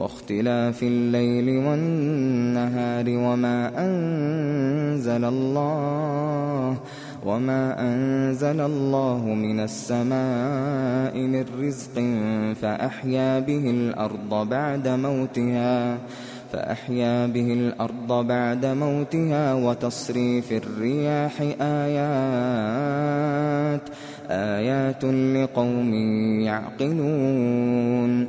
واختلاف الليل والنهار وما أنزل الله وما أنزل الله من السماء من رزق فأحيا به الأرض بعد موتها فأحيا به الأرض بعد موتها وتصريف الرياح آيات آيات لقوم يعقلون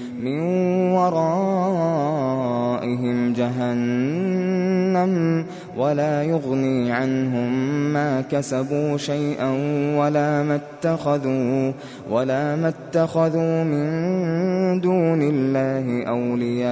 من ورائهم جهنم ولا يغني عنهم ما كسبوا شيئا ولا ما اتخذوا ولا ما اتخذوا من دون الله أولياء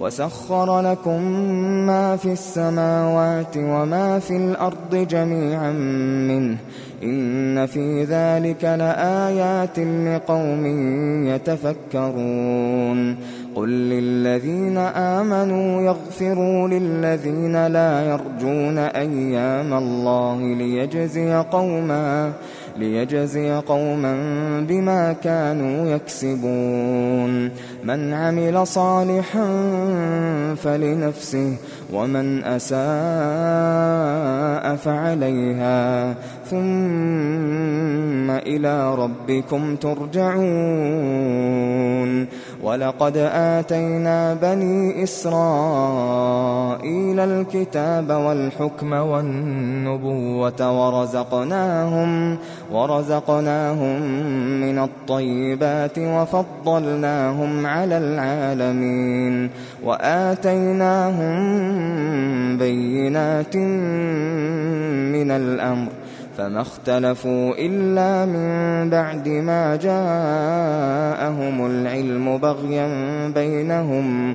وسخر لكم ما في السماوات وما في الأرض جميعا منه إن في ذلك لآيات لقوم يتفكرون قل للذين آمنوا يغفروا للذين لا يرجون أيام الله ليجزي قوما ليجزي قوما بما كانوا يكسبون. من عمل صالحا فلنفسه ومن أساء فعليها. ثم إلى ربكم ترجعون. ولقد آتينا بني إسرائيل الكتاب والحكم والنبوة ورزقناهم ورزقناهم من الطيبات وفضلناهم على العالمين وآتيناهم بينات من الأمر فما اختلفوا إلا من بعد ما جاءهم العلم بغيا بينهم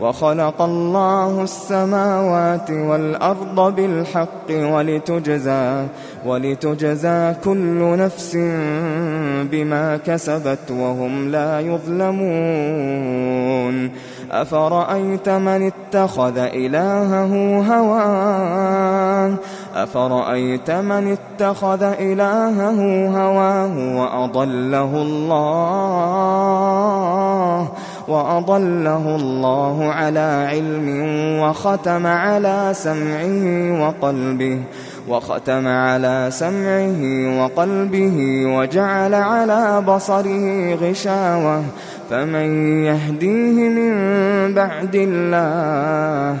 وخلق الله السماوات والأرض بالحق ولتجزى ولتجزى كل نفس بما كسبت وهم لا يظلمون أفرأيت من اتخذ إلهه هواه أفرأيت من اتخذ إلهه هواه وأضله الله وأضله الله على علم وختم على سمعه وقلبه وختم على سمعه وقلبه وجعل على بصره غشاوة فمن يهديه من بعد الله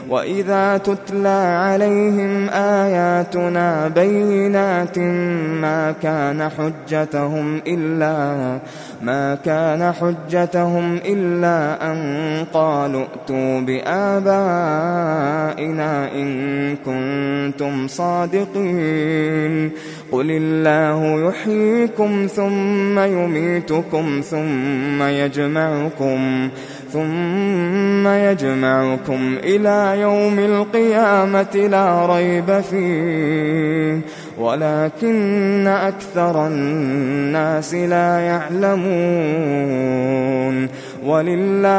وإذا تتلى عليهم آياتنا بينات ما كان حجتهم إلا ما كان حجتهم إلا أن قالوا ائتوا بآبائنا إن كنتم صادقين قل الله يحييكم ثم يميتكم ثم يجمعكم ثم يجمعكم إلى يوم القيامة لا ريب فيه. ولكن أكثر الناس لا يعلمون. ولله